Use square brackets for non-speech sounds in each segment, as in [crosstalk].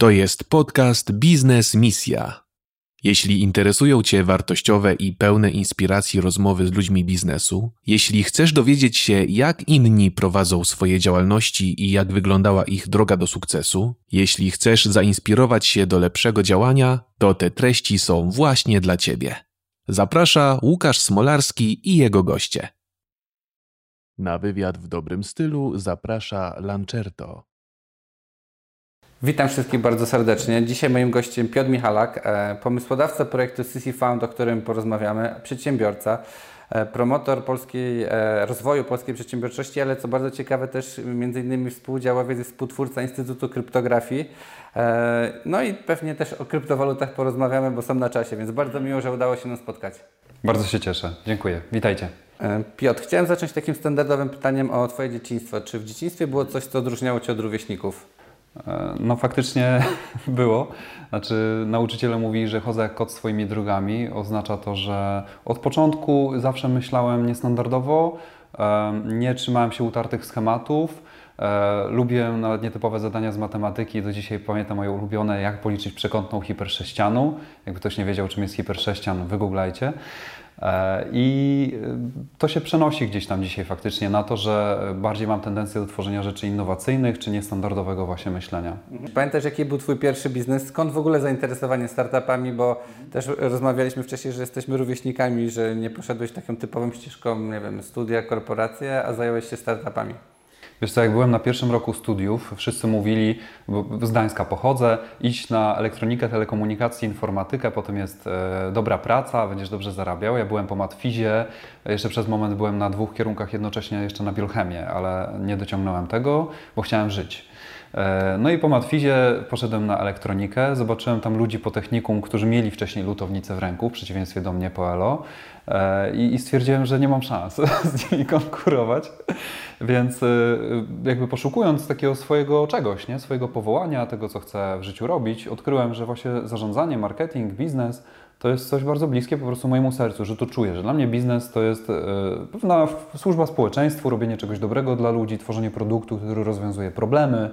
To jest podcast Biznes Misja. Jeśli interesują Cię wartościowe i pełne inspiracji rozmowy z ludźmi biznesu, jeśli chcesz dowiedzieć się, jak inni prowadzą swoje działalności i jak wyglądała ich droga do sukcesu, jeśli chcesz zainspirować się do lepszego działania, to te treści są właśnie dla Ciebie. Zaprasza Łukasz Smolarski i jego goście. Na wywiad w dobrym stylu zaprasza Lancerto. Witam wszystkich bardzo serdecznie. Dzisiaj moim gościem Piotr Michalak, e, pomysłodawca projektu CC Found, o którym porozmawiamy, przedsiębiorca, e, promotor polskiej, e, rozwoju polskiej przedsiębiorczości, ale co bardzo ciekawe też między innymi współdziałowiec i współtwórca Instytutu Kryptografii. No i pewnie też o kryptowalutach porozmawiamy, bo są na czasie, więc bardzo miło, że udało się nam spotkać. Bardzo się cieszę. Dziękuję. Witajcie. Piotr, chciałem zacząć takim standardowym pytaniem o Twoje dzieciństwo. Czy w dzieciństwie było coś, co odróżniało Cię od rówieśników? E, no faktycznie [laughs] było. Znaczy nauczyciele mówili, że chodzę jak kot swoimi drogami. Oznacza to, że od początku zawsze myślałem niestandardowo, e, nie trzymałem się utartych schematów. E, lubię nawet nietypowe zadania z matematyki. Do dzisiaj pamiętam moje ulubione, jak policzyć przekątną hipersześcianu. Jakby ktoś nie wiedział, czym jest hipersześcian, wygooglajcie. E, I to się przenosi gdzieś tam dzisiaj faktycznie na to, że bardziej mam tendencję do tworzenia rzeczy innowacyjnych czy niestandardowego właśnie myślenia. Mhm. Pamiętasz, jaki był Twój pierwszy biznes? Skąd w ogóle zainteresowanie startupami? Bo też rozmawialiśmy wcześniej, że jesteśmy rówieśnikami, że nie poszedłeś taką typową ścieżką, nie wiem, studia, korporacje, a zająłeś się startupami. Wiesz co, jak byłem na pierwszym roku studiów, wszyscy mówili, z Gdańska pochodzę, iść na elektronikę, telekomunikację, informatykę, potem jest e, dobra praca, będziesz dobrze zarabiał. Ja byłem po matfizie, jeszcze przez moment byłem na dwóch kierunkach jednocześnie jeszcze na biochemię, ale nie dociągnąłem tego, bo chciałem żyć. E, no i po matfizie poszedłem na elektronikę, zobaczyłem tam ludzi po technikum, którzy mieli wcześniej lutownicę w ręku, w przeciwieństwie do mnie po ELO i, i stwierdziłem, że nie mam szans [laughs] z nimi konkurować. Więc y, jakby poszukując takiego swojego czegoś, nie? swojego powołania, tego co chcę w życiu robić, odkryłem, że właśnie zarządzanie, marketing, biznes to jest coś bardzo bliskie po prostu mojemu sercu, że to czuję, że dla mnie biznes to jest y, pewna służba społeczeństwu, robienie czegoś dobrego dla ludzi, tworzenie produktu, który rozwiązuje problemy,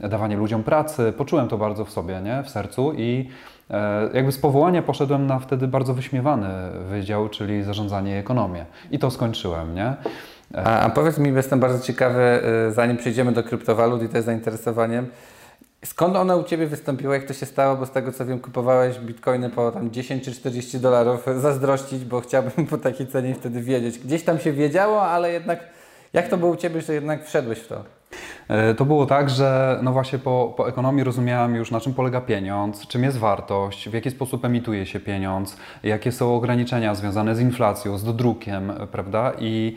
dawanie ludziom pracy. Poczułem to bardzo w sobie, nie? w sercu i e, jakby z powołania poszedłem na wtedy bardzo wyśmiewany wydział, czyli zarządzanie i ekonomię. I to skończyłem, nie? A, a powiedz mi, jestem bardzo ciekawy, zanim przejdziemy do kryptowalut i też zainteresowaniem, skąd ona u Ciebie wystąpiła, jak to się stało, bo z tego co wiem kupowałeś bitcoiny po tam 10 czy 40 dolarów, zazdrościć, bo chciałbym po takiej cenie wtedy wiedzieć. Gdzieś tam się wiedziało, ale jednak jak to było u Ciebie, że jednak wszedłeś w to? E, to było tak, że no właśnie po, po, ekonomii rozumiałem już na czym polega pieniądz, czym jest wartość, w jaki sposób emituje się pieniądz, jakie są ograniczenia związane z inflacją, z dodrukiem, prawda? I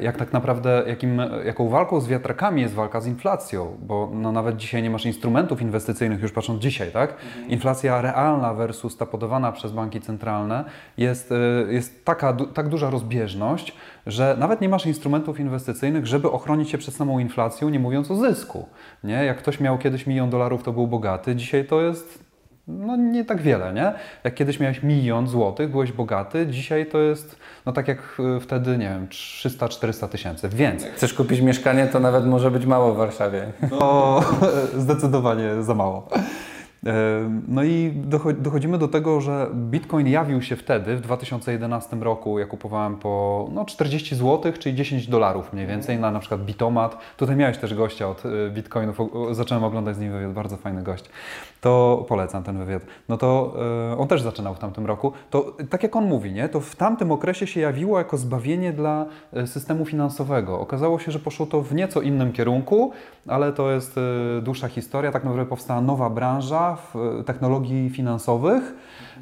jak tak naprawdę, jakim, jaką walką z wiatrakami jest walka z inflacją, bo no nawet dzisiaj nie masz instrumentów inwestycyjnych, już patrząc dzisiaj, tak? Mhm. Inflacja realna versus ta podawana przez banki centralne jest, e, jest taka, tak duża rozbieżność, że nawet nie masz instrumentów inwestycyjnych, żeby ochronić się przed samą inflacją, nie mówiąc o zysku. Nie? Jak ktoś miał kiedyś milion dolarów, to był bogaty, dzisiaj to jest no nie tak wiele, nie? Jak kiedyś miałeś milion złotych, byłeś bogaty, dzisiaj to jest, no tak jak y, wtedy, nie wiem, 300-400 tysięcy, więcej. Chcesz kupić mieszkanie, to nawet może być mało w Warszawie. No, [laughs] zdecydowanie za mało. No i dochodzimy do tego, że Bitcoin jawił się wtedy, w 2011 roku, ja kupowałem po no, 40 zł, czyli 10 dolarów mniej więcej, na na przykład Bitomat. Tutaj miałeś też gościa od y, Bitcoinów, zacząłem oglądać z nim wywiad, bardzo fajny gość. To polecam ten wywiad. No to y, on też zaczynał w tamtym roku. To tak jak on mówi, nie? to w tamtym okresie się jawiło jako zbawienie dla y, systemu finansowego. Okazało się, że poszło to w nieco innym kierunku, ale to jest dłuższa historia. Tak naprawdę powstała nowa branża, w e, technologii finansowych.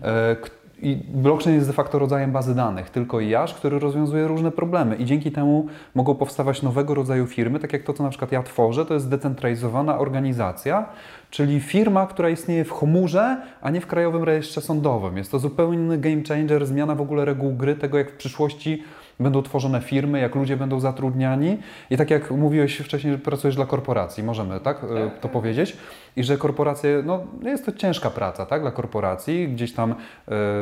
E, I blockchain jest de facto rodzajem bazy danych, tylko i aż, który rozwiązuje różne problemy. I dzięki temu mogą powstawać nowego rodzaju firmy, tak jak to, co na przykład ja tworzę, to jest zdecentralizowana organizacja, czyli firma, która istnieje w chmurze, a nie w krajowym rejestrze sądowym. Jest to zupełnie inny game changer, zmiana w ogóle reguł gry, tego jak w przyszłości będą tworzone firmy, jak ludzie będą zatrudniani i tak jak mówiłeś wcześniej, że pracujesz dla korporacji, możemy tak, tak to tak. powiedzieć i że korporacje, no jest to ciężka praca tak, dla korporacji, gdzieś tam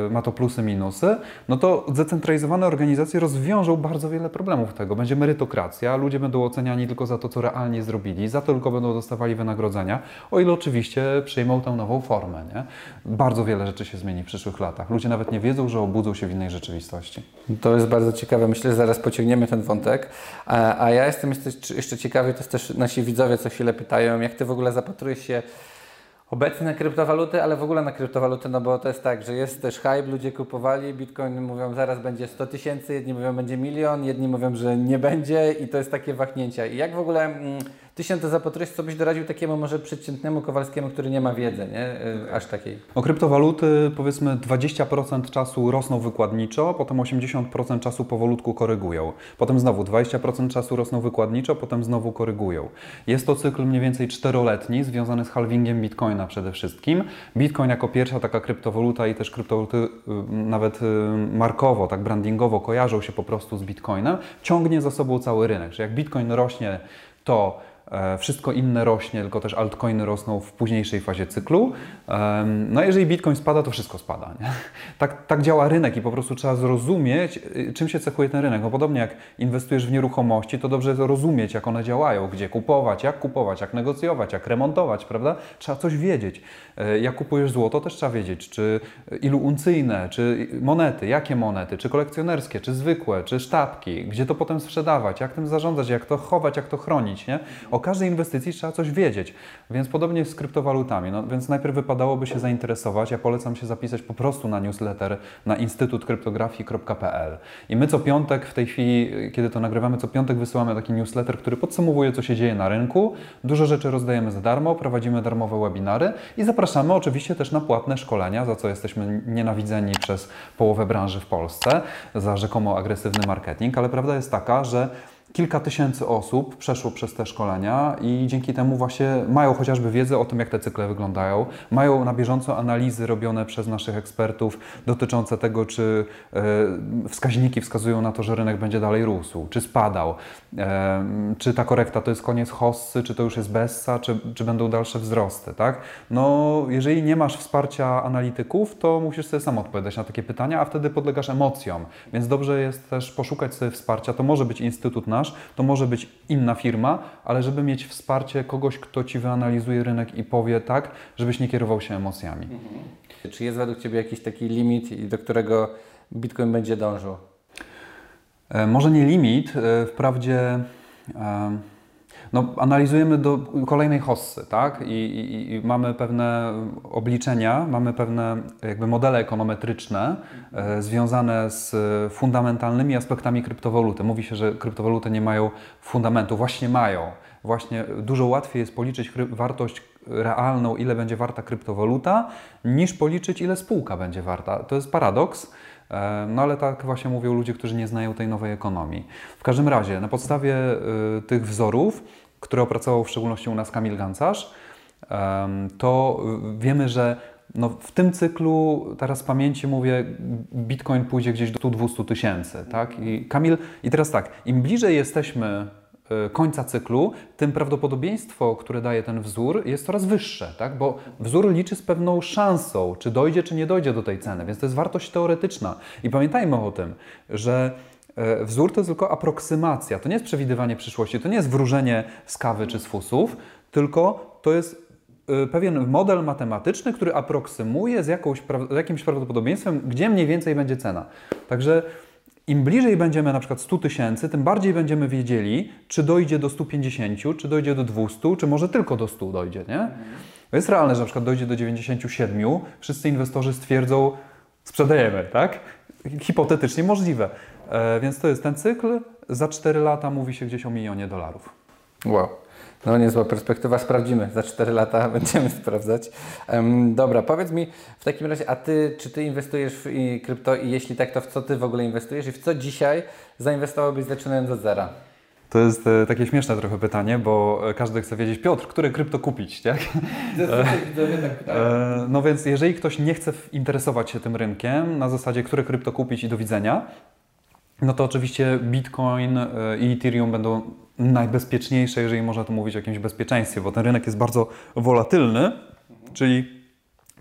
y, ma to plusy, minusy, no to zdecentralizowane organizacje rozwiążą bardzo wiele problemów tego. Będzie merytokracja, ludzie będą oceniani tylko za to, co realnie zrobili, za to tylko będą dostawali wynagrodzenia, o ile oczywiście przyjmą tę nową formę. Nie? Bardzo wiele rzeczy się zmieni w przyszłych latach. Ludzie nawet nie wiedzą, że obudzą się w innej rzeczywistości. To jest bardzo ciekawe. Myślę, że zaraz pociągniemy ten wątek. A, a ja jestem jeszcze, jeszcze ciekawy, to jest też nasi widzowie co chwilę pytają, jak Ty w ogóle zapatrujesz się obecnie na kryptowaluty, ale w ogóle na kryptowaluty, no bo to jest tak, że jest też hype, ludzie kupowali, Bitcoin mówią zaraz będzie 100 tysięcy, jedni mówią będzie milion, jedni mówią, że nie będzie i to jest takie wahnięcia. I jak w ogóle... Ty się to zapatrujesz, co byś doradził takiemu może przeciętnemu Kowalskiemu, który nie ma wiedzy, nie? Y, aż takiej. O kryptowaluty powiedzmy 20% czasu rosną wykładniczo, potem 80% czasu powolutku korygują. Potem znowu 20% czasu rosną wykładniczo, potem znowu korygują. Jest to cykl mniej więcej czteroletni, związany z halvingiem Bitcoina przede wszystkim. Bitcoin jako pierwsza taka kryptowaluta i też kryptowaluty y, nawet y, markowo, tak brandingowo kojarzą się po prostu z Bitcoinem, ciągnie za sobą cały rynek. Że jak Bitcoin rośnie, to wszystko inne rośnie, tylko też altcoiny rosną w późniejszej fazie cyklu. No jeżeli Bitcoin spada, to wszystko spada. Nie? [laughs] Tak, tak działa rynek i po prostu trzeba zrozumieć, y, czym się cechuje ten rynek. No podobnie jak inwestujesz w nieruchomości, to dobrze rozumieć, jak one działają, gdzie kupować, jak kupować, jak negocjować, jak remontować, prawda? Trzeba coś wiedzieć. E, jak kupujesz złoto, też trzeba wiedzieć, czy ilu uncyjne, czy monety, jakie monety, czy kolekcjonerskie, czy zwykłe, czy sztabki, gdzie to potem sprzedawać, jak tym zarządzać, jak to chować, jak to chronić. Nie? O każdej inwestycji trzeba coś wiedzieć. Więc podobnie z kryptowalutami. No, więc najpierw wypadałoby się zainteresować. Ja polecam się zapisać po prostu na newsletter na instytutkryptografii.pl. I my co piątek, w tej chwili, kiedy to nagrywamy, co piątek wysyłamy taki newsletter, który podsumowuje, co się dzieje na rynku. Dużo rzeczy rozdajemy za darmo, prowadzimy darmowe webinary i zapraszamy oczywiście też na płatne szkolenia, za co jesteśmy nienawidzeni przez połowę branży w Polsce, za rzekomo agresywny marketing, ale prawda jest taka, że Kilka tysięcy osób przeszło przez te szkolenia i dzięki temu właśnie mają chociażby wiedzę o tym, jak te cykle wyglądają, mają na bieżąco analizy robione przez naszych ekspertów dotyczące tego, czy e, wskaźniki wskazują na to, że rynek będzie dalej rósł, czy spadał, e, czy ta korekta to jest koniec hossy, czy to już jest bessa, czy, czy będą dalsze wzrosty, tak? No, jeżeli nie masz wsparcia analityków, to musisz sobie sam odpowiadać na takie pytania, a wtedy podlegasz emocjom, więc dobrze jest też poszukać sobie wsparcia. To może być Instytut na to może być inna firma, ale żeby mieć wsparcie kogoś, kto Ci wyanalizuje rynek i powie tak, żebyś nie kierował się emocjami. Mhm. Czy jest według Ciebie jakiś taki limit, do którego Bitcoin będzie dążył? E, może nie limit, e, wprawdzie... E, no, analizujemy do kolejnej hossy, tak? I, i, I, mamy pewne obliczenia, mamy pewne jakby modele ekonometryczne e, związane z fundamentalnymi aspektami kryptowaluty. Mówi się, że kryptowaluty nie mają fundamentu. Właśnie mają. Właśnie dużo łatwiej jest policzyć wartość realną, ile będzie warta kryptowaluta, niż policzyć, ile spółka będzie warta. To jest paradoks. E, no ale tak właśnie mówią ludzie, którzy nie znają tej nowej ekonomii. W każdym razie, na podstawie y, tych wzorów które opracował w szczególności u nas Kamil Gancarz, to wiemy, że no w tym cyklu, teraz z pamięci mówię, Bitcoin pójdzie gdzieś do 100-200 tysięcy. Tak? I Kamil, i teraz tak, im bliżej jesteśmy e, końca cyklu, tym prawdopodobieństwo, które daje ten wzór, jest coraz wyższe, tak? bo wzór liczy z pewną szansą, czy dojdzie, czy nie dojdzie do tej ceny, więc to jest wartość teoretyczna. I pamiętajmy o tym, że wzór to jest tylko aproksymacja, to nie jest przewidywanie przyszłości, to nie jest wróżenie z kawy czy z fusów, tylko to jest e, pewien model matematyczny, który aproksymuje z, jakąś, z jakimś prawdopodobieństwem, gdzie mniej więcej będzie cena. Także im bliżej będziemy na przykład 100 tysięcy, tym bardziej będziemy wiedzieli, czy dojdzie do 150, czy dojdzie do 200, czy może tylko do 100 dojdzie, nie? To jest realne, że na przykład dojdzie do 97, wszyscy inwestorzy stwierdzą, sprzedajemy, tak? Hipotetycznie możliwe. E, więc to jest ten cykl. Za 4 lata mówi się gdzieś o milionie dolarów. Wow. No niezła perspektywa, sprawdzimy. Za 4 lata [laughs] będziemy sprawdzać. Um, dobra, powiedz mi w takim razie, a Ty, czy Ty inwestujesz w krypto i jeśli tak, to w co Ty w ogóle inwestujesz i w co dzisiaj zainwestowałbyś zaczynając od zera? To jest e, takie śmieszne trochę pytanie, bo e, każdy chce wiedzieć, Piotr, które krypto kupić, tak? [laughs] no więc jeżeli ktoś nie chce interesować się tym rynkiem, na zasadzie, które krypto kupić i do widzenia, no to oczywiście Bitcoin e, i Ethereum będą najbezpieczniejsze, jeżeli można tu mówić o jakimś bezpieczeństwie, bo ten rynek jest bardzo wolatylny, czyli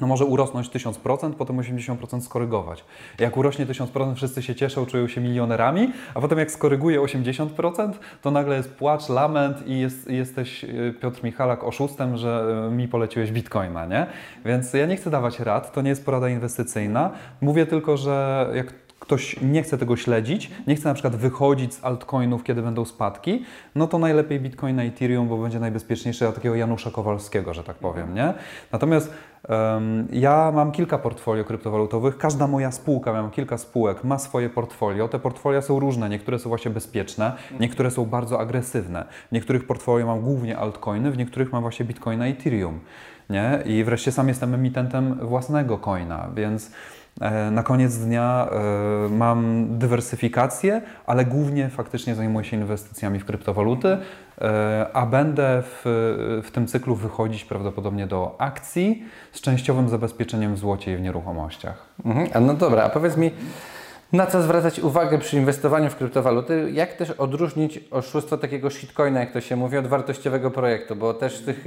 no może urosnąć 1000%, potem 80% skorygować. Jak urośnie 1000%, wszyscy się cieszą, czują się milionerami, a potem jak skoryguje 80%, to nagle jest płacz, lament i jest, jesteś y, Piotr Michalak oszustem, że y, mi poleciłeś bitcoina, nie? Więc ja nie chcę dawać rad, to nie jest porada inwestycyjna. Mówię tylko, że jak ktoś nie chce tego śledzić, nie chce na przykład wychodzić z altcoinów, kiedy będą spadki, no to najlepiej Bitcoin na Ethereum, bo będzie najbezpieczniejszy dla takiego Janusza Kowalskiego, że tak powiem, nie? Natomiast um, ja mam kilka portfolio kryptowalutowych, każda moja spółka, mam kilka spółek, ma swoje portfolio. Te portfolia są różne, niektóre są właśnie bezpieczne, niektóre są bardzo agresywne. W niektórych portfolio mam głównie altcoiny, w niektórych mam właśnie Bitcoin na Ethereum, nie? I wreszcie sam jestem emitentem własnego coina, więc na koniec dnia e, mam dywersyfikację, ale głównie faktycznie zajmuję się inwestycjami w kryptowaluty, e, a będę w, w tym cyklu wychodzić prawdopodobnie do akcji z częściowym zabezpieczeniem w złocie i w nieruchomościach. Mhm. No dobra, a powiedz mi, na co zwracać uwagę przy inwestowaniu w kryptowaluty? Jak też odróżnić oszustwo takiego shitcoina, jak to się mówi, od wartościowego projektu? Bo też tych,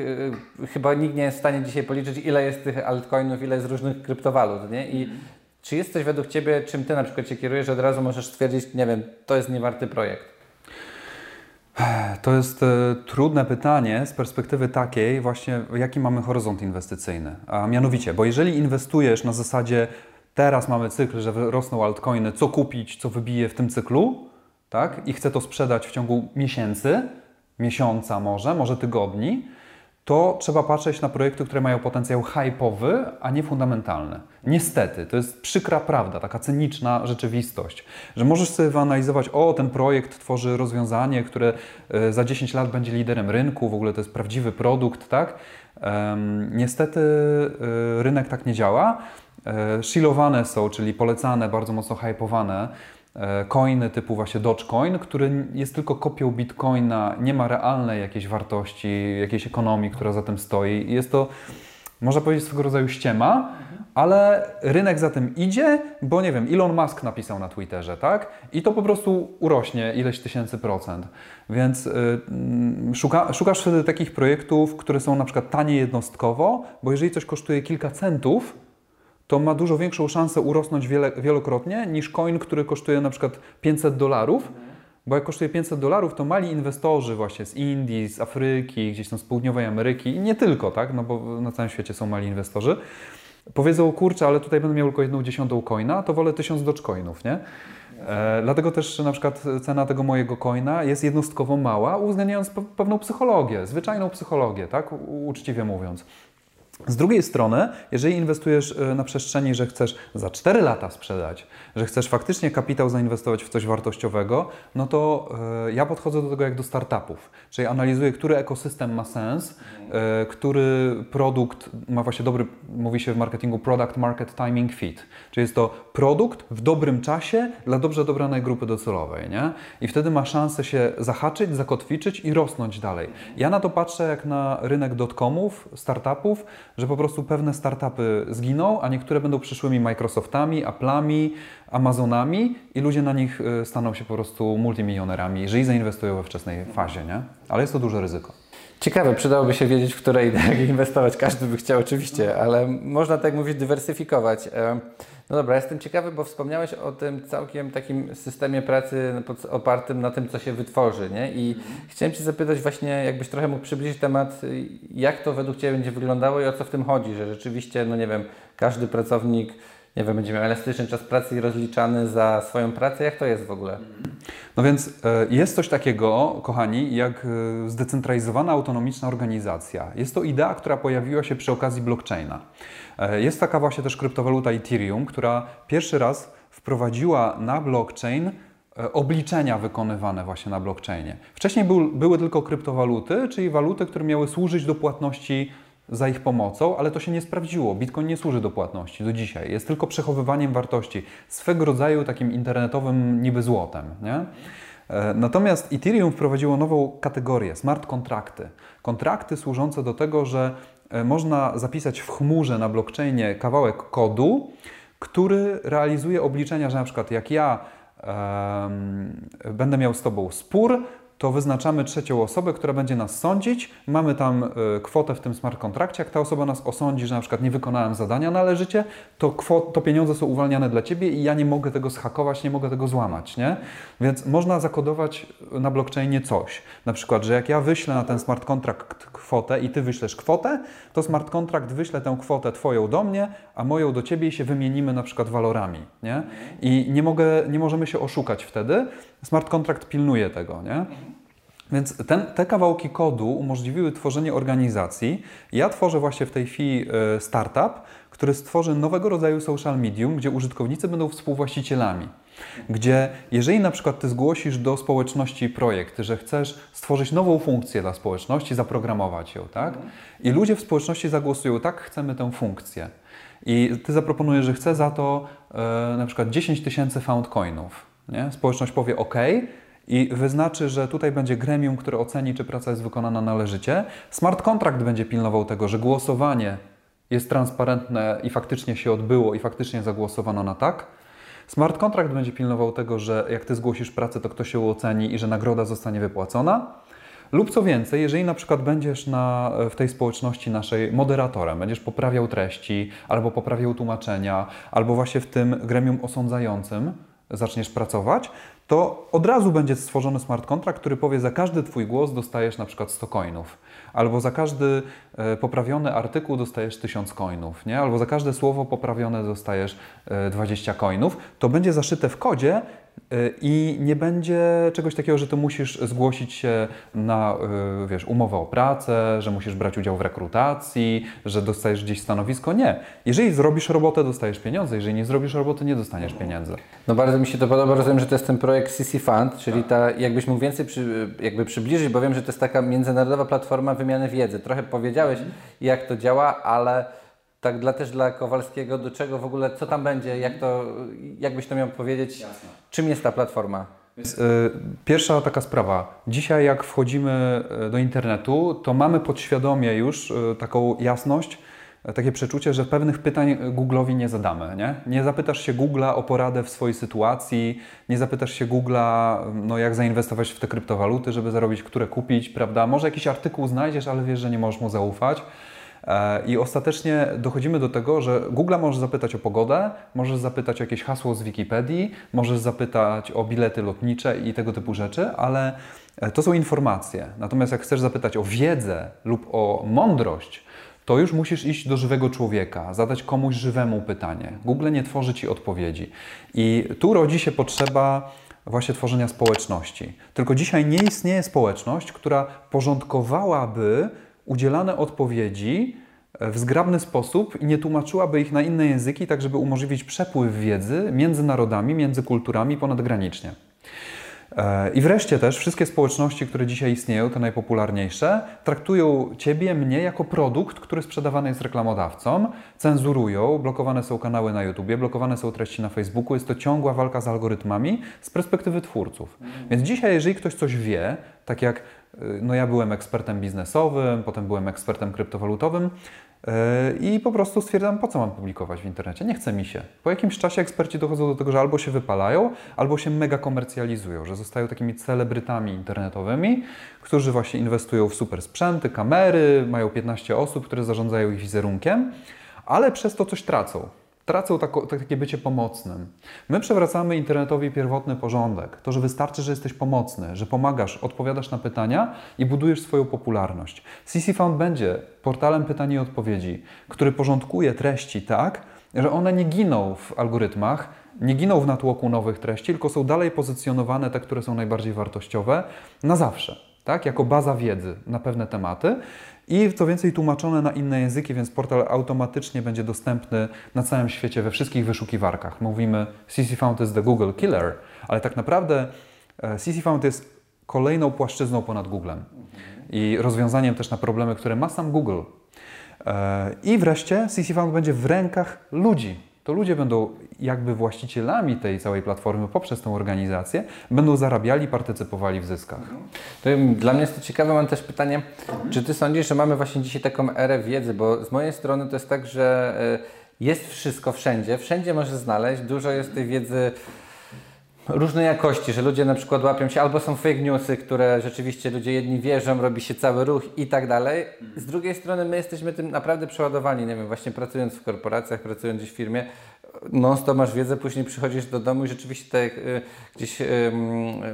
chyba nikt nie jest w stanie dzisiaj policzyć, ile jest tych altcoinów, ile jest różnych kryptowalut, nie? I czy jest coś według Ciebie, czym Ty na przykład się kierujesz, od razu możesz stwierdzić, nie wiem, to jest niewarty projekt? To jest e, trudne pytanie z perspektywy takiej właśnie, jaki mamy horyzont inwestycyjny. A mianowicie, bo jeżeli inwestujesz na zasadzie teraz mamy cykl, że rosną altcoiny, co kupić, co wybije w tym cyklu, tak? I chcę to sprzedać w ciągu miesięcy, miesiąca może, może tygodni, to trzeba patrzeć na projekty, które mają potencjał hype'owy, a nie fundamentalny. Niestety, to jest przykra prawda, taka cyniczna rzeczywistość, że możesz sobie wyanalizować, o, ten projekt tworzy rozwiązanie, które e, za 10 lat będzie liderem rynku, w ogóle to jest prawdziwy produkt, tak? Niestety e, rynek tak nie działa. E, shilowane są, czyli polecane, bardzo mocno hypowane coiny typu właśnie Dogecoin, który jest tylko kopią Bitcoina, nie ma realnej jakiejś wartości, jakiejś ekonomii, która za tym stoi. Jest to, można powiedzieć, swego rodzaju ściema, ale rynek za tym idzie, bo nie wiem, Elon Musk napisał na Twitterze, tak? I to po prostu urośnie ileś tysięcy procent. Więc yy, szuka, szukasz wtedy takich projektów, które są na przykład tanie jednostkowo, bo jeżeli coś kosztuje kilka centów, to ma dużo większą szansę urosnąć wiele, wielokrotnie niż coin, który kosztuje na przykład 500 dolarów. Bo jak kosztuje 500 dolarów, to mali inwestorzy właśnie z Indii, z Afryki, gdzieś tam z południowej Ameryki i nie tylko, tak, no bo na całym świecie są mali inwestorzy, powiedzą, kurczę, ale tutaj będę miał tylko jedną dziesiątą coina, to wolę tysiąc dogecoinów, nie? E, dlatego też na przykład cena tego mojego coina jest jednostkowo mała, uwzględniając pewną psychologię, zwyczajną psychologię, tak, uczciwie mówiąc. Z drugiej strony, jeżeli inwestujesz e, na przestrzeni, że chcesz za 4 lata sprzedać, że chcesz faktycznie kapitał zainwestować w coś wartościowego, no to e, ja podchodzę do tego jak do startupów. Czyli analizuję, który ekosystem ma sens, e, który produkt ma właśnie dobry, mówi się w marketingu product market timing fit. Czyli jest to produkt w dobrym czasie dla dobrze dobranej grupy docelowej, nie? I wtedy ma szansę się zahaczyć, zakotwiczyć i rosnąć dalej. Ja na to patrzę jak na rynek dotcomów, startupów, że po prostu pewne startupy zginą, a niektóre będą przyszłymi Microsoftami, Apple'ami, Amazonami i ludzie na nich y, staną się po prostu multimilionerami, jeżeli zainwestują we wczesnej fazie, nie? Ale jest to duże ryzyko. Ciekawe, przydałoby się wiedzieć, w której [laughs] inwestować. Każdy by chciał oczywiście, ale można tak mówić dywersyfikować. No dobra, jestem ciekawy, bo wspomniałeś o tym całkiem takim systemie pracy opartym na tym, co się wytworzy, nie? I chciałem Cię zapytać właśnie, jakbyś trochę mógł przybliżyć temat, jak to według Ciebie będzie wyglądało i o co w tym chodzi, że rzeczywiście, no nie wiem, każdy pracownik nie wiem, będzie miał elastyczny czas pracy i rozliczany za swoją pracę. Jak to jest w ogóle? No więc e, jest coś takiego, kochani, jak e, zdecentralizowana autonomiczna organizacja. Jest to idea, która pojawiła się przy okazji blockchaina. E, jest taka właśnie też kryptowaluta Ethereum, która pierwszy raz wprowadziła na blockchain obliczenia wykonywane właśnie na blockchainie. Wcześniej był, były tylko kryptowaluty, czyli waluty, które miały służyć do płatności za ich pomocą, ale to się nie sprawdziło. Bitcoin nie służy do płatności do dzisiaj. Jest tylko przechowywaniem wartości, swego rodzaju takim internetowym niby złotem. Nie? E, natomiast Ethereum wprowadziło nową kategorię smart kontrakty. Kontrakty służące do tego, że e, można zapisać w chmurze na blockchainie kawałek kodu, który realizuje obliczenia, że na przykład jak ja będę miał z Tobą spór, to wyznaczamy trzecią osobę, która będzie nas sądzić. Mamy tam y, kwotę w tym smart kontrakcie. Jak ta osoba nas osądzi, że na przykład nie wykonałem zadania należycie, to, kwot, to pieniądze są uwalniane dla Ciebie i ja nie mogę tego schakować, nie mogę tego złamać. Nie? Więc można zakodować na blockchainie coś. Na przykład, że jak ja wyślę na ten smart kontrakt kwotę i Ty wyślesz kwotę, to smart kontrakt wyśle tę kwotę Twoją do mnie, a moją do Ciebie i się wymienimy na przykład walorami. Nie? I nie, mogę, nie możemy się oszukać wtedy. Smart kontrakt pilnuje tego. Nie? Więc ten, te kawałki kodu umożliwiły tworzenie organizacji. Ja tworzę właśnie w tej chwili e, startup, który stworzy nowego rodzaju social medium, gdzie użytkownicy będą współwłaścicielami. Gdzie jeżeli na przykład Ty zgłosisz do społeczności projekt, że chcesz stworzyć nową funkcję dla społeczności, zaprogramować ją, tak? I ludzie w społeczności zagłosują, tak, chcemy tę funkcję. I Ty zaproponujesz, że chce za to e, na przykład 10 tysięcy found coinów. Nie? Społeczność powie OK, i wyznaczy, że tutaj będzie gremium, które oceni, czy praca jest wykonana należycie. Smart contract będzie pilnował tego, że głosowanie jest transparentne i faktycznie się odbyło i faktycznie zagłosowano na tak. Smart contract będzie pilnował tego, że jak ty zgłosisz pracę, to ktoś się oceni i że nagroda zostanie wypłacona. Lub co więcej, jeżeli na przykład będziesz na, w tej społeczności naszej moderatorem, będziesz poprawiał treści, albo poprawiał tłumaczenia, albo właśnie w tym gremium osądzającym zaczniesz pracować, to od razu będzie stworzony smart contract, który powie, za każdy Twój głos dostajesz na przykład 100 coinów, albo za każdy e, poprawiony artykuł dostajesz 1000 coinów, nie? albo za każde słowo poprawione dostajesz 20 e, coinów. To będzie zaszyte w kodzie I nie będzie czegoś takiego, że ty musisz zgłosić się na y, wiesz, umowę o pracę, że musisz brać udział w rekrutacji, że dostajesz gdzieś stanowisko. Nie. Jeżeli zrobisz robotę, dostajesz pieniądze. Jeżeli nie zrobisz roboty, nie dostaniesz pieniędzy. No bardzo mi się to podoba. Rozumiem, że to jest ten projekt CC Fund, czyli ta, jakbyś mógł więcej przy, jakby przybliżyć, bo wiem, że to jest taka międzynarodowa platforma wymiany wiedzy. Trochę powiedziałeś, jak to działa, ale tak dla, też dla Kowalskiego, do czego w ogóle, co tam będzie, jak to, jakbyś to miał powiedzieć, Jasne. czym jest ta platforma? Y, pierwsza taka sprawa. Dzisiaj jak wchodzimy y, do internetu, to mamy podświadomie już y, taką jasność, takie przeczucie, że pewnych pytań Google'owi nie zadamy. Nie? nie zapytasz się Google'a o poradę w swojej sytuacji, nie zapytasz się Google'a, no, jak zainwestować w te kryptowaluty, żeby zarobić, które kupić, prawda? Może jakiś artykuł znajdziesz, ale wiesz, że nie możesz mu zaufać. E, I ostatecznie dochodzimy do tego, że Google możesz zapytać o pogodę, możesz zapytać o jakieś hasło z Wikipedii, możesz zapytać o bilety lotnicze i tego typu rzeczy, ale e, to są informacje. Natomiast jak chcesz zapytać o wiedzę lub o mądrość, to już musisz iść do żywego człowieka, zadać komuś żywemu pytanie. Google nie tworzy ci odpowiedzi. I tu rodzi się potrzeba właśnie tworzenia społeczności. Tylko dzisiaj nie istnieje społeczność, która porządkowałaby udzielane odpowiedzi e, w zgrabny sposób i nie tłumaczyłaby ich na inne języki, tak żeby umożliwić przepływ wiedzy między narodami, między kulturami ponadgranicznie. E, I wreszcie też wszystkie społeczności, które dzisiaj istnieją, te najpopularniejsze, traktują Ciebie, mnie jako produkt, który sprzedawany jest reklamodawcom, cenzurują, blokowane są kanały na YouTubie, blokowane są treści na Facebooku. Jest to ciągła walka z algorytmami z perspektywy twórców. Więc dzisiaj, jeżeli ktoś coś wie, tak jak no ja byłem ekspertem biznesowym, potem byłem ekspertem kryptowalutowym y, i po prostu stwierdzam, po co mam publikować w internecie? Nie chce mi się. Po jakimś czasie eksperci dochodzą do tego, że albo się wypalają, albo się mega komercjalizują, że zostają takimi celebrytami internetowymi, którzy właśnie inwestują w super sprzęty, kamery, mają 15 osób, które zarządzają ich wizerunkiem, ale przez to coś tracą tracą tako, takie bycie pomocnym. My przewracamy internetowi pierwotny porządek. To, że wystarczy, że jesteś pomocny, że pomagasz, odpowiadasz na pytania i budujesz swoją popularność. CC Found będzie portalem pytań i odpowiedzi, który porządkuje treści tak, że one nie giną w algorytmach, nie giną w natłoku nowych treści, tylko są dalej pozycjonowane, te, które są najbardziej wartościowe, na zawsze, tak? jako baza wiedzy na pewne tematy i co więcej tłumaczone na inne języki, więc portal automatycznie będzie dostępny na całym świecie we wszystkich wyszukiwarkach. Mówimy CC Found is the Google Killer, ale tak naprawdę e, CC Found jest kolejną płaszczyzną ponad Googlem i rozwiązaniem też na problemy, które ma sam Google. E, I wreszcie CC Found będzie w rękach ludzi, to ludzie będą jakby właścicielami tej całej platformy poprzez tę organizację, będą zarabiali, partycypowali w zyskach. To dla mnie jest to ciekawe, mam też pytanie, czy Ty sądzisz, że mamy właśnie dzisiaj taką erę wiedzy, bo z mojej strony to jest tak, że e, jest wszystko wszędzie, wszędzie możesz znaleźć, dużo jest tej wiedzy różnej jakości, że ludzie na przykład łapią się, albo są fake newsy, które rzeczywiście ludzie jedni wierzą, robi się cały ruch i tak dalej. Z drugiej strony my jesteśmy tym naprawdę przeładowani, nie wiem, właśnie pracując w korporacjach, pracując gdzieś w firmie, non stop masz wiedzę, później przychodzisz do domu i rzeczywiście tak y, gdzieś y,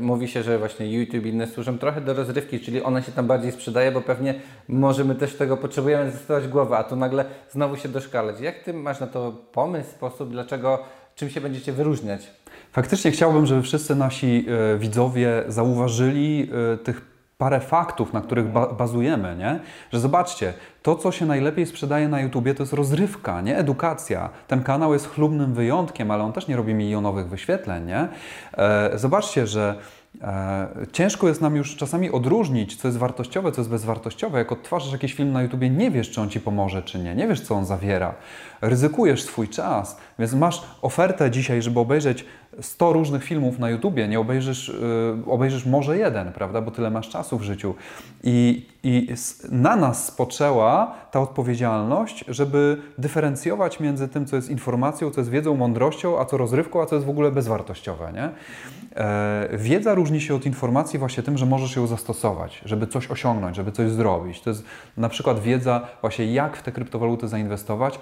mówi się, że właśnie YouTube i inne służą trochę do rozrywki, czyli ona się tam bardziej sprzedaje, bo pewnie może my też tego potrzebujemy zastosować głowę, a tu nagle znowu się doszkalać. Jak Ty masz na to pomysł, sposób, dlaczego, czym się będziecie wyróżniać? Faktycznie chciałbym, żeby wszyscy nasi y, widzowie zauważyli y, tych parę faktów, na których ba bazujemy, nie? Że zobaczcie, to co się najlepiej sprzedaje na YouTubie to jest rozrywka, nie edukacja. Ten kanał jest chlubnym wyjątkiem, ale on też nie robi milionowych wyświetleń, nie? E, zobaczcie, że E, ciężko jest nam już czasami odróżnić, co jest wartościowe, co jest bezwartościowe. Jak odtwarzasz jakiś film na YouTubie, nie wiesz, czy on ci pomoże, czy nie. Nie wiesz, co on zawiera. Ryzykujesz swój czas, więc masz ofertę dzisiaj, żeby obejrzeć 100 różnych filmów na YouTubie. Nie obejrzysz, yy, obejrzysz może jeden, prawda, bo tyle masz czasu w życiu. I, I na nas spoczęła ta odpowiedzialność, żeby dyferencjować między tym, co jest informacją, co jest wiedzą, mądrością, a co rozrywką, a co jest w ogóle bezwartościowe. Nie? E, wiedza różni się od informacji właśnie tym, że możesz ją zastosować, żeby coś osiągnąć, żeby coś zrobić. To jest na przykład wiedza właśnie jak w te kryptowaluty zainwestować,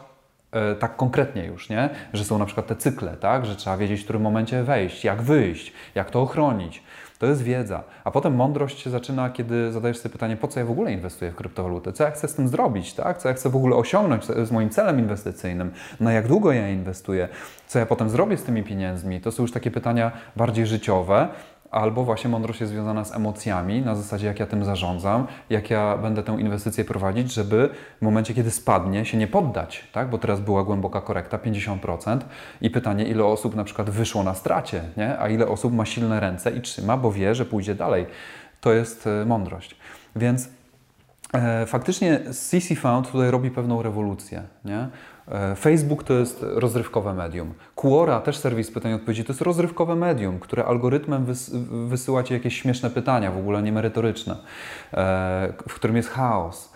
tak konkretnie już, nie? Że są na przykład te cykle, tak? Że trzeba wiedzieć, w którym momencie wejść, jak wyjść, jak to ochronić. To jest wiedza. A potem mądrość się zaczyna, kiedy zadajesz sobie pytanie, po co ja w ogóle inwestuję w kryptowalutę? Co ja chcę z tym zrobić? Tak? Co ja chcę w ogóle osiągnąć z moim celem inwestycyjnym? Na jak długo ja inwestuję? Co ja potem zrobię z tymi pieniędzmi? To są już takie pytania bardziej życiowe albo właśnie mądrość jest związana z emocjami, na zasadzie jak ja tym zarządzam, jak ja będę tę inwestycję prowadzić, żeby w momencie, kiedy spadnie, się nie poddać, tak? bo teraz była głęboka korekta, 50% i pytanie, ile osób na przykład wyszło na stracie, nie? a ile osób ma silne ręce i trzyma, bo wie, że pójdzie dalej. To jest e, mądrość. Więc faktycznie CC Found tutaj robi pewną rewolucję. Nie? E, Facebook to jest rozrywkowe medium. Quora, też serwis pytań i odpowiedzi, to jest rozrywkowe medium, które algorytmem wys wysyła Ci jakieś śmieszne pytania, w ogóle niemerytoryczne, e, w którym jest chaos.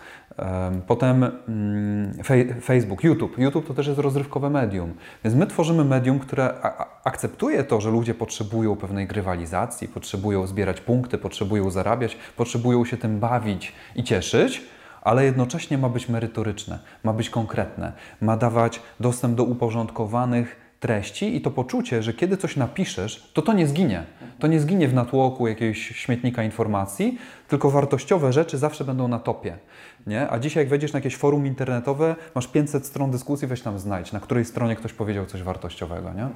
Potem mm, Facebook, YouTube. YouTube to też jest rozrywkowe medium. Więc my tworzymy medium, które akceptuje to, że ludzie potrzebują pewnej grywalizacji, potrzebują zbierać punkty, potrzebują zarabiać, potrzebują się tym bawić i cieszyć, ale jednocześnie ma być merytoryczne, ma być konkretne, ma dawać dostęp do uporządkowanych treści i to poczucie, że kiedy coś napiszesz, to to nie zginie. To nie zginie w natłoku jakiegoś śmietnika informacji, tylko wartościowe rzeczy zawsze będą na topie. Nie? A dzisiaj jak wejdziesz na jakieś forum internetowe, masz 500 stron dyskusji, weź tam znajdź, na której stronie ktoś powiedział coś wartościowego. Nie?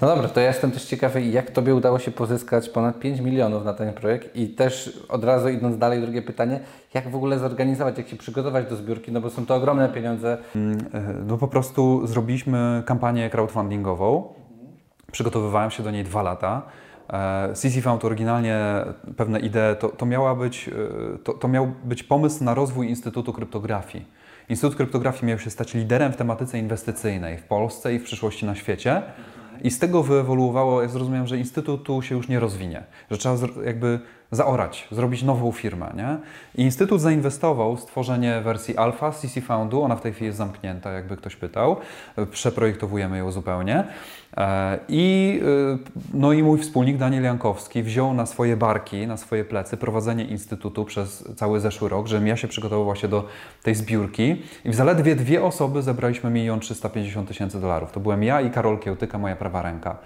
No dobra, to ja jestem też ciekawy, jak Tobie udało się pozyskać ponad 5 milionów na ten projekt i też od razu idąc dalej, drugie pytanie, jak w ogóle zorganizować, jak się przygotować do zbiórki, no bo są to ogromne pieniądze. Mm, e, no po prostu zrobiliśmy kampanię crowdfundingową, przygotowywałem się do niej dwa lata. CC e, Found oryginalnie pewne idee, to, to, miała być, e, to, to miał być pomysł na rozwój Instytutu Kryptografii. Instytut Kryptografii miał się stać liderem w tematyce inwestycyjnej w Polsce i w przyszłości na świecie. I z tego wyewoluowało, ja zrozumiałem, że instytutu się już nie rozwinie, że trzeba jakby zaorać, zrobić nową firmę. Nie? I Instytut zainwestował w stworzenie wersji alfa CC Foundu, ona w tej chwili jest zamknięta, jakby ktoś pytał. Przeprojektowujemy ją zupełnie. E, I, e, no i mój wspólnik Daniel Jankowski wziął na swoje barki, na swoje plecy prowadzenie Instytutu przez cały zeszły rok, żebym ja się przygotował właśnie do tej zbiórki. I w zaledwie dwie osoby zebraliśmy 1 350 tysięcy dolarów. To byłem ja i Karol Kiełtyka, moja prawa ręka.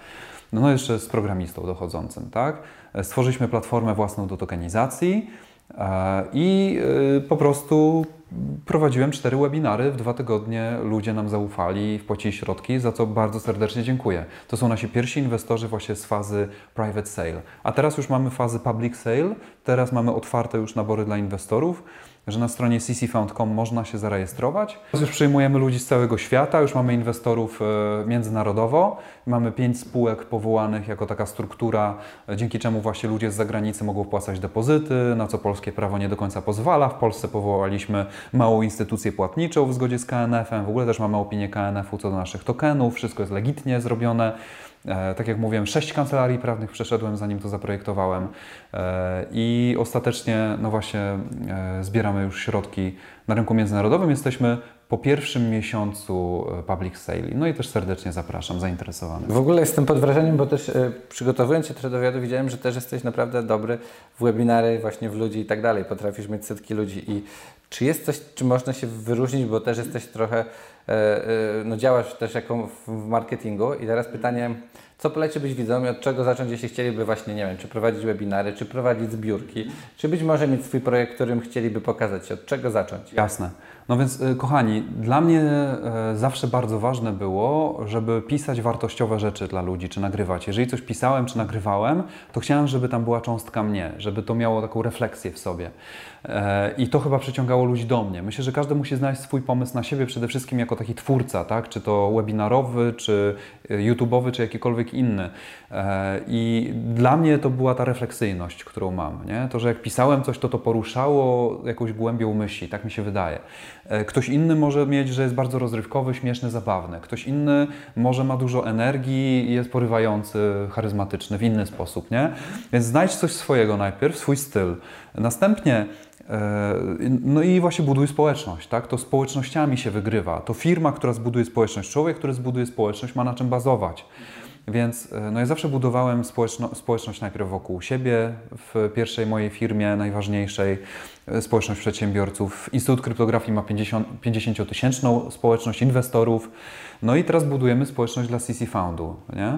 No, no jeszcze z programistą dochodzącym, tak? Stworzyliśmy platformę własną do tokenizacji e, i e, po prostu prowadziłem cztery webinary w dwa tygodnie. Ludzie nam zaufali, wpłacili środki, za co bardzo serdecznie dziękuję. To są nasi pierwsi inwestorzy właśnie z fazy private sale. A teraz już mamy fazę public sale, teraz mamy otwarte już nabory dla inwestorów że na stronie ccfound.com można się zarejestrować. Już przyjmujemy ludzi z całego świata, już mamy inwestorów e, międzynarodowo, mamy pięć spółek powołanych jako taka struktura, e, dzięki czemu właśnie ludzie z zagranicy mogą wpłacać depozyty, na co polskie prawo nie do końca pozwala. W Polsce powołaliśmy małą instytucję płatniczą w zgodzie z KNF-em, w ogóle też mamy opinię KNF-u co do naszych tokenów, wszystko jest legitnie zrobione. E, tak jak mówiłem, sześć kancelarii prawnych przeszedłem, zanim to zaprojektowałem e, i ostatecznie, no właśnie, e, zbieramy już środki na rynku międzynarodowym. Jesteśmy po pierwszym miesiącu public sale. No i też serdecznie zapraszam zainteresowanych. W ogóle jestem pod wrażeniem, bo też przygotowując się do wywiadu widziałem, że też jesteś naprawdę dobry w webinary, właśnie w ludzi i tak dalej. Potrafisz mieć setki ludzi i czy jest coś, czy można się wyróżnić, bo też jesteś trochę, no działasz też jako w marketingu i teraz pytanie, co poleciłbyś widzom i od czego zacząć, jeśli chcieliby właśnie, nie wiem, czy prowadzić webinary, czy prowadzić zbiórki, czy być może mieć swój projekt, którym chcieliby pokazać się, od czego zacząć? Jasne. No więc, y, kochani, dla mnie y, zawsze bardzo ważne było, żeby pisać wartościowe rzeczy dla ludzi, czy nagrywać. Jeżeli coś pisałem, czy nagrywałem, to chciałem, żeby tam była cząstka mnie, żeby to miało taką refleksję w sobie. E, I to chyba przyciągało ludzi do mnie. Myślę, że każdy musi znaleźć swój pomysł na siebie, przede wszystkim jako taki twórca, tak? czy to webinarowy, czy YouTube'owy, czy jakikolwiek inny. E, I dla mnie to była ta refleksyjność, którą mam. Nie? To, że jak pisałem coś, to to poruszało jakąś głębią myśli, tak mi się wydaje. E, ktoś inny może mieć, że jest bardzo rozrywkowy, śmieszny, zabawny. Ktoś inny może ma dużo energii i jest porywający, charyzmatyczny w inny sposób. Nie? Więc znajdź coś swojego najpierw, swój styl. Następnie e, no i właśnie buduj społeczność, tak? To społecznościami się wygrywa. To firma, która zbuduje społeczność, człowiek, który zbuduje społeczność, ma na czym bazować. Więc e, no ja zawsze budowałem społeczno, społeczność najpierw wokół siebie, w pierwszej mojej firmie, najważniejszej, e, społeczność przedsiębiorców. Instytut Kryptografii ma 50-tysięczną społeczność inwestorów. No i teraz budujemy społeczność dla CC Foundu. Nie?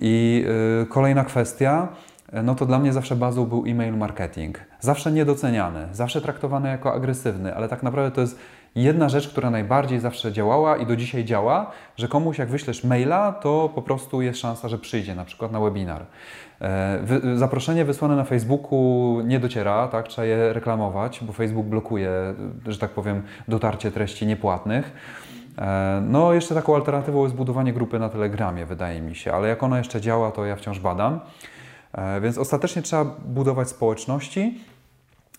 I y, kolejna kwestia, no to dla mnie zawsze bazą był e-mail marketing. Zawsze niedoceniany, zawsze traktowany jako agresywny, ale tak naprawdę to jest jedna rzecz, która najbardziej zawsze działała i do dzisiaj działa, że komuś jak wyślesz maila, to po prostu jest szansa, że przyjdzie na przykład na webinar. E, zaproszenie wysłane na Facebooku nie dociera, tak? trzeba je reklamować, bo Facebook blokuje, że tak powiem, dotarcie treści niepłatnych. E, no, jeszcze taką alternatywą jest budowanie grupy na Telegramie, wydaje mi się, ale jak ona jeszcze działa, to ja wciąż badam. E, więc ostatecznie trzeba budować społeczności,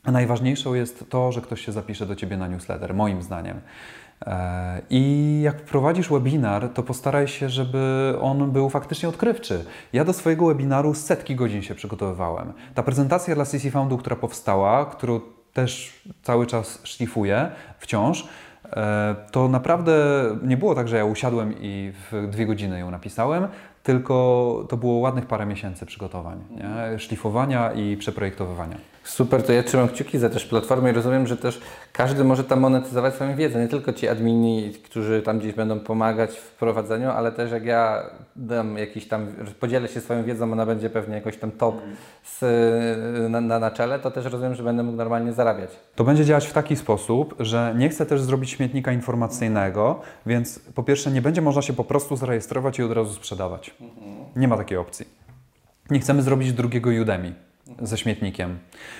Najważniejszą jest to, że ktoś się zapisze do Ciebie na newsletter, moim zdaniem. E, I jak prowadzisz webinar, to postaraj się, żeby on był faktycznie odkrywczy. Ja do swojego webinaru setki godzin się przygotowywałem. Ta prezentacja dla CC Foundu, która powstała, którą też cały czas szlifuję wciąż, e, to naprawdę nie było tak, że ja usiadłem i w dwie godziny ją napisałem, tylko to było ładnych parę miesięcy przygotowań, nie? szlifowania i przeprojektowywania. Super, to ja trzymam kciuki za też platformę i rozumiem, że też każdy może tam monetyzować swoją wiedzę, nie tylko ci admini, którzy tam gdzieś będą pomagać w prowadzeniu, ale też jak ja dam jakiś tam, podzielę się swoją wiedzą, ona będzie pewnie jakoś tam top z, na, na, na czele, to też rozumiem, że będę mógł normalnie zarabiać. To będzie działać w taki sposób, że nie chcę też zrobić śmietnika informacyjnego, więc po pierwsze nie będzie można się po prostu zarejestrować i od razu sprzedawać. Nie ma takiej opcji. Nie chcemy zrobić drugiego Udemy ze śmietnikiem.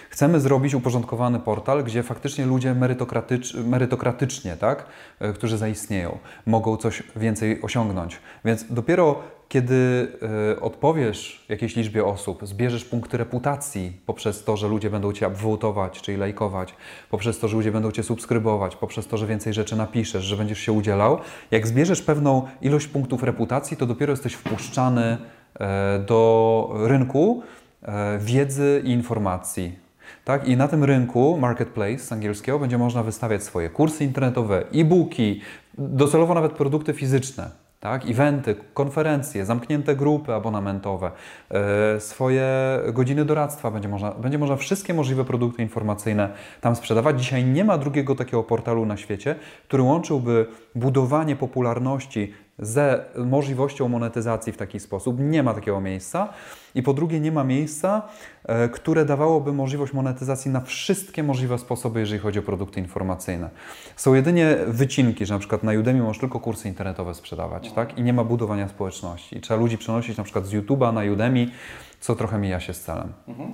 Chcemy zrobić uporządkowany portal, gdzie faktycznie ludzie merytokratycz, merytokratycznie, tak, e, którzy zaistnieją, mogą coś więcej osiągnąć. Więc dopiero kiedy y, odpowiesz jakiejś liczbie osób, zbierzesz punkty reputacji poprzez to, że ludzie będą Cię upvotować, czyli lajkować, poprzez to, że ludzie będą Cię subskrybować, poprzez to, że więcej rzeczy napiszesz, że będziesz się udzielał, jak zbierzesz pewną ilość punktów reputacji, to dopiero jesteś wpuszczany y, do rynku, E, wiedzy i informacji. Tak? I na tym rynku, marketplace z angielskiego, będzie można wystawiać swoje kursy internetowe, e-booki, docelowo nawet produkty fizyczne. Tak? Eventy, konferencje, zamknięte grupy abonamentowe, e, swoje godziny doradztwa będzie można, będzie można wszystkie możliwe produkty informacyjne tam sprzedawać. Dzisiaj nie ma drugiego takiego portalu na świecie, który łączyłby budowanie popularności ze możliwością monetyzacji w taki sposób. Nie ma takiego miejsca. I po drugie, nie ma miejsca, e, które dawałoby możliwość monetyzacji na wszystkie możliwe sposoby, jeżeli chodzi o produkty informacyjne. Są jedynie wycinki, że na przykład na Udemy możesz tylko kursy internetowe sprzedawać, no. tak? I nie ma budowania społeczności. I trzeba ludzi przenosić na przykład z YouTube'a na Udemy, co trochę mija się z celem. Mhm.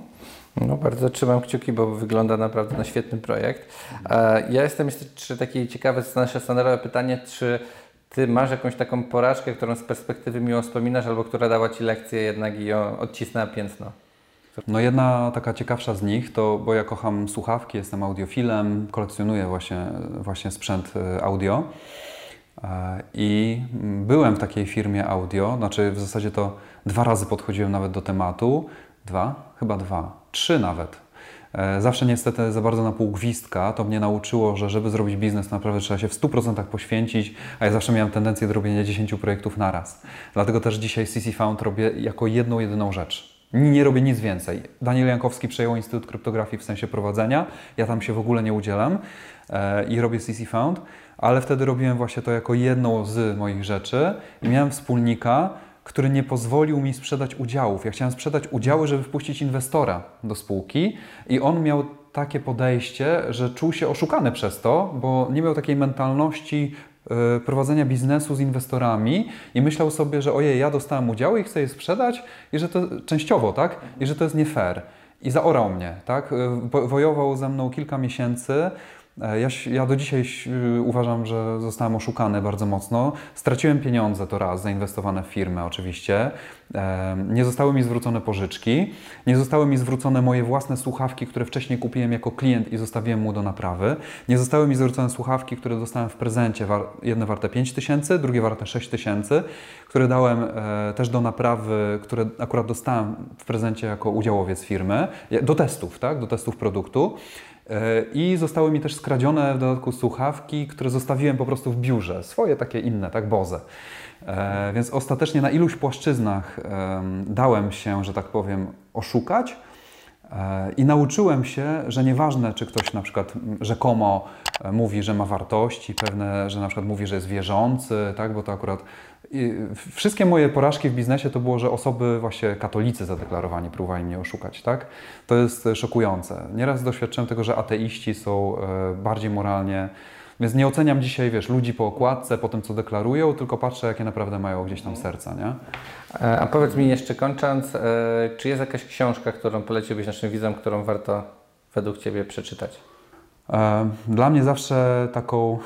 No bardzo trzymam kciuki, bo wygląda naprawdę na świetny projekt. E, ja jestem jeszcze takie ciekawe, nasze standardowe pytanie, czy ty masz jakąś taką porażkę, którą z perspektywy miło wspominasz, albo która dała Ci lekcję jednak i odcisnęła piętno? No jedna taka ciekawsza z nich to, bo ja kocham słuchawki, jestem audiofilem, kolekcjonuję właśnie, właśnie sprzęt y, audio e, i byłem w takiej firmie audio, znaczy w zasadzie to dwa razy podchodziłem nawet do tematu, dwa, chyba dwa, trzy nawet. E, zawsze niestety za bardzo na pół gwizdka. To mnie nauczyło, że żeby zrobić biznes, naprawdę trzeba się w 100% poświęcić, a ja zawsze miałem tendencję do robienia 10 projektów naraz. Dlatego też dzisiaj CC Found robię jako jedną, jedyną rzecz. Nie robię nic więcej. Daniel Jankowski przejął Instytut Kryptografii w sensie prowadzenia. Ja tam się w ogóle nie udzielam e, i robię CC Found, ale wtedy robiłem właśnie to jako jedną z moich rzeczy i miałem wspólnika, który nie pozwolił mi sprzedać udziałów. Ja chciałem sprzedać udziały, żeby wpuścić inwestora do spółki i on miał takie podejście, że czuł się oszukany przez to, bo nie miał takiej mentalności y, prowadzenia biznesu z inwestorami i myślał sobie, że ojej, ja dostałem udziały i chcę je sprzedać i że to częściowo, tak? I że to jest nie fair. I zaorał mnie, tak? Y, wojował ze mną kilka miesięcy, E, ja, ja, do dzisiaj y, uważam, że zostałem oszukany bardzo mocno. Straciłem pieniądze to raz, zainwestowane w firmę oczywiście. E, nie zostały mi zwrócone pożyczki. Nie zostały mi zwrócone moje własne słuchawki, które wcześniej kupiłem jako klient i zostawiłem mu do naprawy. Nie zostały mi zwrócone słuchawki, które dostałem w prezencie. Jedne warte 5 tysięcy, drugie warte 6 tysięcy, które dałem e, też do naprawy, które akurat dostałem w prezencie jako udziałowiec firmy. Do testów, tak? Do testów produktu. I zostały mi też skradzione w dodatku słuchawki, które zostawiłem po prostu w biurze, swoje takie inne, tak, Boze. E, więc ostatecznie na iluś płaszczyznach dałem się, że tak powiem, oszukać. E, I nauczyłem się, że nieważne, czy ktoś na przykład rzekomo e, mówi, że ma wartości, pewne, że na przykład mówi, że jest wierzący, tak, bo to akurat i wszystkie moje porażki w biznesie to było, że osoby właśnie katolicy zadeklarowani próbowali mnie oszukać, tak? To jest szokujące. Nieraz doświadczyłem tego, że ateiści są e, bardziej moralnie więc nie oceniam dzisiaj, wiesz, ludzi po okładce, po tym, co deklarują, tylko patrzę, jakie naprawdę mają gdzieś tam serca, nie? E, a powiedz mi jeszcze kończąc, e, czy jest jakaś książka, którą poleciłbyś naszym widzom, którą warto według Ciebie przeczytać? Dla mnie zawsze taką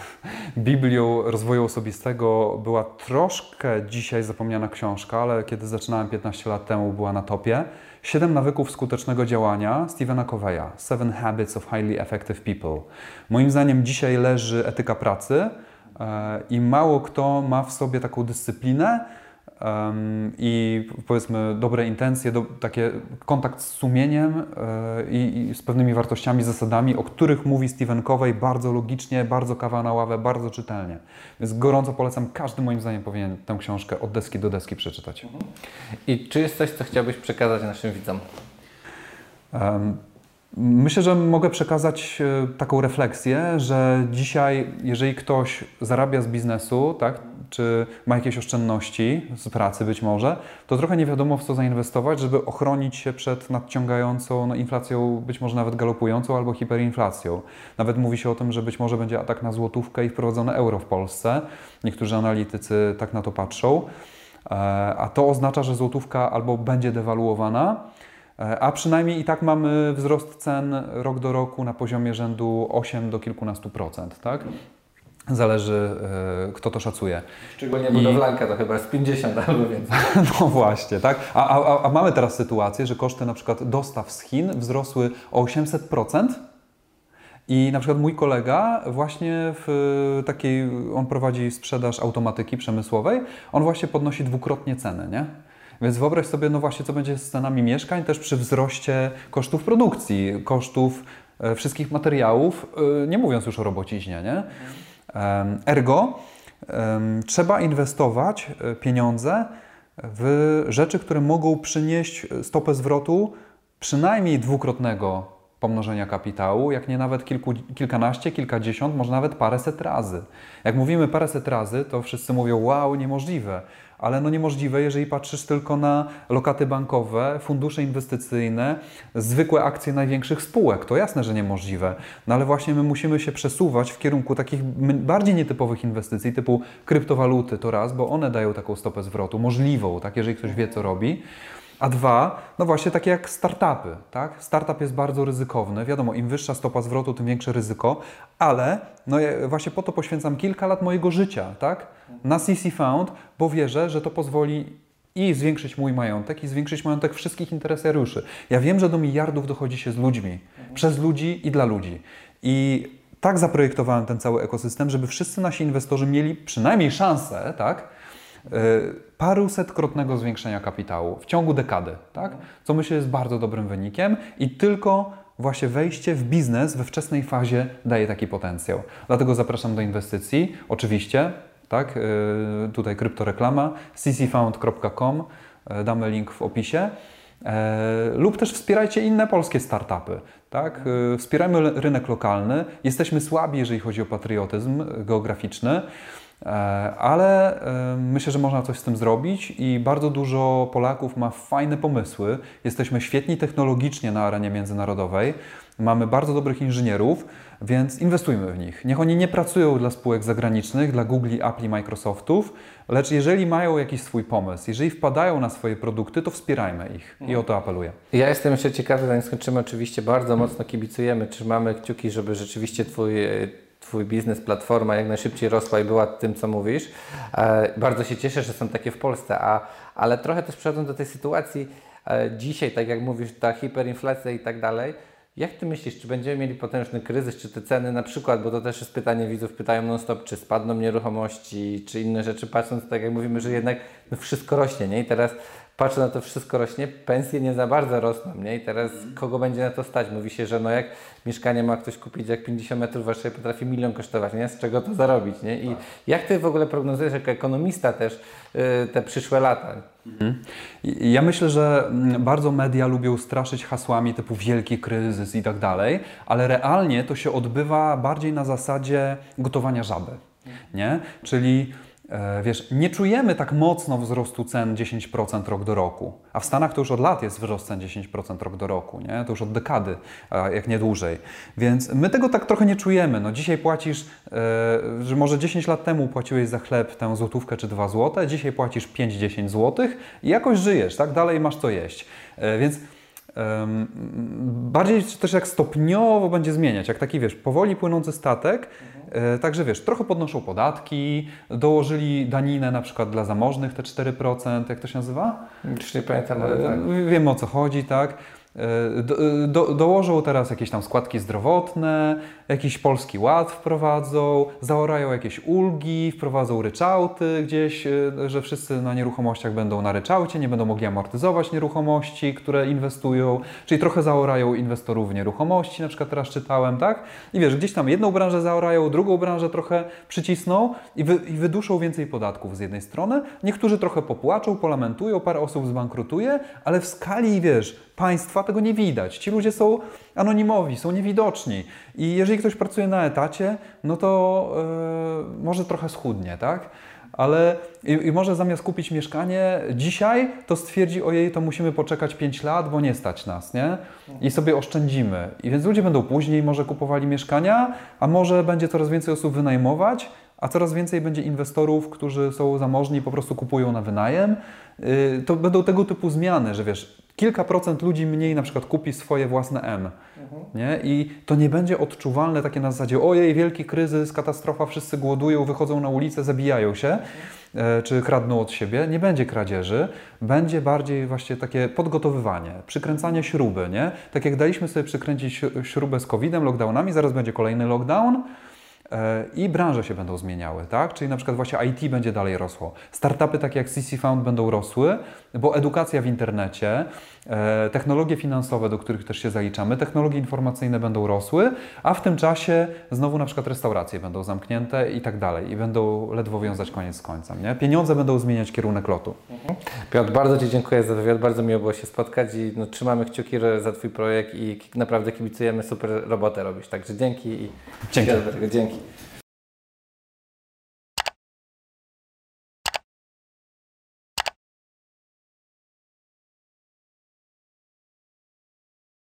[laughs] Biblią rozwoju osobistego była troszkę dzisiaj zapomniana książka, ale kiedy zaczynałem 15 lat temu była na topie. Siedem nawyków skutecznego działania Stephena Coveya. Seven Habits of Highly Effective People. Moim zdaniem dzisiaj leży etyka pracy e, i mało kto ma w sobie taką dyscyplinę, i powiedzmy dobre intencje, do, takie kontakt z sumieniem yy, i, z pewnymi wartościami, zasadami, o których mówi Steven Covey bardzo logicznie, bardzo kawa na ławę, bardzo czytelnie. Więc gorąco polecam, każdy moim zdaniem powinien tę książkę od deski do deski przeczytać. I czy jest coś, co chciałbyś przekazać naszym widzom? Um, Myślę, że mogę przekazać e, taką refleksję, że dzisiaj, jeżeli ktoś zarabia z biznesu, tak, czy ma jakieś oszczędności z pracy być może, to trochę nie wiadomo w co zainwestować, żeby ochronić się przed nadciągającą no, inflacją, być może nawet galopującą albo hiperinflacją. Nawet mówi się o tym, że być może będzie atak na złotówkę i wprowadzone euro w Polsce. Niektórzy analitycy tak na to patrzą. E, a to oznacza, że złotówka albo będzie dewaluowana, a przynajmniej i tak mamy wzrost cen rok do roku na poziomie rzędu 8 do kilkunastu procent. Tak? Zależy, e, kto to szacuje. Szczególnie budowlanka to chyba jest 50 albo więcej. [laughs] No właśnie, tak. A, a, a mamy teraz sytuację, że koszty na przykład dostaw z Chin wzrosły o 800%. I na przykład mój kolega właśnie w takiej, on prowadzi sprzedaż automatyki przemysłowej, on właśnie podnosi dwukrotnie ceny, nie? Więc wyobraź sobie, no właśnie, co będzie z cenami mieszkań też przy wzroście kosztów produkcji, kosztów e, wszystkich materiałów, e, nie mówiąc już o robociźnie, nie? Ergo, trzeba inwestować e, pieniądze w rzeczy, które mogą przynieść stopę zwrotu przynajmniej dwukrotnego pomnożenia kapitału, jak nie nawet kilku, kilkanaście, kilkadziesiąt, może nawet paręset razy. Jak mówimy paręset razy, to wszyscy mówią, wow, niemożliwe ale no niemożliwe, jeżeli patrzysz tylko na lokaty bankowe, fundusze inwestycyjne, zwykłe akcje największych spółek. To jasne, że niemożliwe. No ale właśnie my musimy się przesuwać w kierunku takich bardziej nietypowych inwestycji, typu kryptowaluty to raz, bo one dają taką stopę zwrotu, możliwą, tak, jeżeli ktoś wie, co robi. A dwa, no właśnie takie jak startupy. Tak? Startup jest bardzo ryzykowny. Wiadomo, im wyższa stopa zwrotu, tym większe ryzyko, ale no ja właśnie po to poświęcam kilka lat mojego życia tak? na CC Found, bo wierzę, że to pozwoli i zwiększyć mój majątek, i zwiększyć majątek wszystkich interesariuszy. Ja wiem, że do miliardów dochodzi się z ludźmi, mhm. przez ludzi i dla ludzi. I tak zaprojektowałem ten cały ekosystem, żeby wszyscy nasi inwestorzy mieli przynajmniej szansę, tak? E, parusetkrotnego zwiększenia kapitału w ciągu dekady, tak? co myślę jest bardzo dobrym wynikiem i tylko właśnie wejście w biznes we wczesnej fazie daje taki potencjał. Dlatego zapraszam do inwestycji. Oczywiście, tak, yy, tutaj kryptoreklama, ccfound.com, yy, damy link w opisie. E, lub też wspierajcie inne polskie startupy. Tak? E, wspierajmy rynek lokalny. Jesteśmy słabi, jeżeli chodzi o patriotyzm geograficzny, e, ale myślę, że można coś z tym zrobić i bardzo dużo Polaków ma fajne pomysły. Jesteśmy świetni technologicznie na arenie międzynarodowej. Mamy bardzo dobrych inżynierów, więc inwestujmy w nich. Niech oni nie pracują dla spółek zagranicznych, dla Google, Apple, Microsoftów, lecz jeżeli mają jakiś swój pomysł, jeżeli wpadają na swoje produkty, to wspierajmy ich i o to apeluję. Ja jestem jeszcze ciekawy, zanim skończymy, oczywiście bardzo mocno kibicujemy, trzymamy kciuki, żeby rzeczywiście Twój Twój biznes, platforma jak najszybciej rosła i była tym, co mówisz. E, bardzo się cieszę, że są takie w Polsce, a, ale trochę też przechodząc do tej sytuacji, e, dzisiaj, tak jak mówisz, ta hiperinflacja i tak dalej, jak Ty myślisz, czy będziemy mieli potężny kryzys, czy te ceny na przykład, bo to też jest pytanie widzów, pytają non-stop, czy spadną nieruchomości, czy inne rzeczy, patrząc tak jak mówimy, że jednak no wszystko rośnie, nie? I teraz patrzę na to wszystko rośnie, pensje nie za bardzo rosną, nie? I teraz kogo będzie na to stać? Mówi się, że no jak mieszkanie ma ktoś kupić, jak 50 metrów Warszawy potrafi milion kosztować, nie? Z czego to zarobić, nie? I tak. jak Ty w ogóle prognozujesz jako ekonomista też yy, te przyszłe lata? Mhm. Ja myślę, że mm, bardzo media lubią straszyć hasłami typu wielki kryzys i tak dalej, ale realnie to się odbywa bardziej na zasadzie gotowania żaby, nie? Czyli wiesz, nie czujemy tak mocno wzrostu cen 10% rok do roku, a w Stanach to już od lat jest wzrost cen 10% rok do roku, nie? to już od dekady, jak nie dłużej. Więc my tego tak trochę nie czujemy. No dzisiaj płacisz, e, że może 10 lat temu płaciłeś za chleb tę złotówkę czy 2 złote, dzisiaj płacisz 5-10 złotych i jakoś żyjesz, tak? Dalej masz co jeść. E, więc bardziej też jak stopniowo będzie zmieniać, jak taki wiesz, powoli płynący statek, E, także wiesz, trochę podnoszą podatki, dołożyli daninę na przykład dla zamożnych te 4%, jak to się nazywa? Już nie pamiętam, ale tak. Wiem o co chodzi, tak. E, do, do, dołożą teraz jakieś tam składki zdrowotne, jakiś polski ład wprowadzą, zaorają jakieś ulgi, wprowadzą ryczałty gdzieś, e, że wszyscy na nieruchomościach będą na ryczałcie, nie będą mogli amortyzować nieruchomości, które inwestują, czyli trochę zaorają inwestorów w nieruchomości, na przykład teraz czytałem, tak? I wiesz, gdzieś tam jedną branżę zaorają, drugą branżę trochę przycisną i, wy, i wyduszą więcej podatków z jednej strony. Niektórzy trochę popłaczą, polamentują, parę osób zbankrutuje, ale w skali, wiesz, państwa tego nie widać. Ci ludzie są anonimowi, są niewidoczni. I jeżeli ktoś pracuje na etacie, no to yy, może trochę schudnie, tak? Ale i, i, może zamiast kupić mieszkanie dzisiaj, to stwierdzi, ojej, to musimy poczekać 5 lat, bo nie stać nas, nie? I sobie oszczędzimy. I więc ludzie będą później może kupowali mieszkania, a może będzie coraz więcej osób wynajmować, a coraz więcej będzie inwestorów, którzy są zamożni i po prostu kupują na wynajem. Yy, to będą tego typu zmiany, że wiesz, kilka procent ludzi mniej na przykład kupi swoje własne M. Mhm. Nie? I to nie będzie odczuwalne takie na zasadzie ojej, wielki kryzys, katastrofa, wszyscy głodują, wychodzą na ulicę, zabijają się, mhm. czy kradną od siebie. Nie będzie kradzieży, będzie bardziej właśnie takie podgotowywanie, przykręcanie śruby. Nie? Tak jak daliśmy sobie przykręcić śrubę z COVID-em, lockdownami, zaraz będzie kolejny lockdown, i branże się będą zmieniały, tak? Czyli na przykład właśnie IT będzie dalej rosło. Startupy takie jak CC Found będą rosły, bo edukacja w internecie, e, technologie finansowe, do których też się zaliczamy, technologie informacyjne będą rosły, a w tym czasie znowu na przykład restauracje będą zamknięte i tak dalej i będą ledwo wiązać koniec z końcem, nie? Pieniądze będą zmieniać kierunek lotu. Mhm. Piotr, bardzo Ci dziękuję za wywiad, bardzo miło było się spotkać i no, trzymamy kciuki za Twój projekt i naprawdę kibicujemy, super robotę robisz, także dzięki i dzięki. dzięki.